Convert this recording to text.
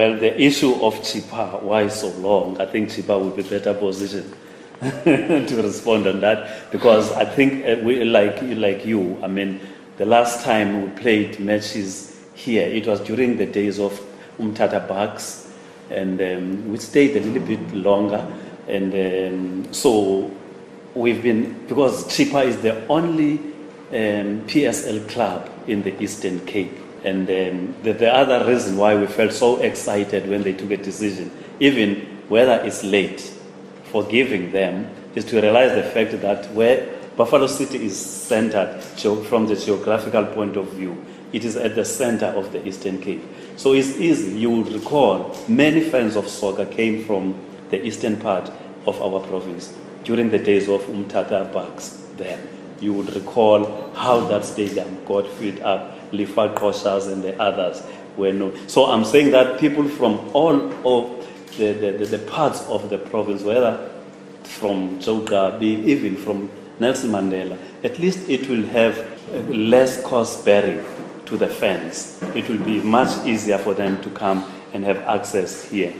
Well, the issue of Chippa, why so long? I think Chippa would be better positioned to respond on that because I think uh, we, like, like you, I mean, the last time we played matches here, it was during the days of Umtata Bucks, and um, we stayed a little bit longer. And um, so we've been, because Chippa is the only um, PSL club in the Eastern Cape. And um, the, the other reason why we felt so excited when they took a decision, even whether it's late, for giving them, is to realize the fact that where Buffalo City is centered from the geographical point of view, it is at the center of the Eastern Cape. So it's easy. You would recall many fans of soccer came from the eastern part of our province during the days of Umtata Bucks then. You would recall how that stadium got filled up, Lifford Koshas and the others were known. So I'm saying that people from all of the, the, the, parts of the province, whether from Joe Gqabi, even from Nelson Mandela, at least it will have less cost bearing to the fans. It will be much easier for them to come and have access here.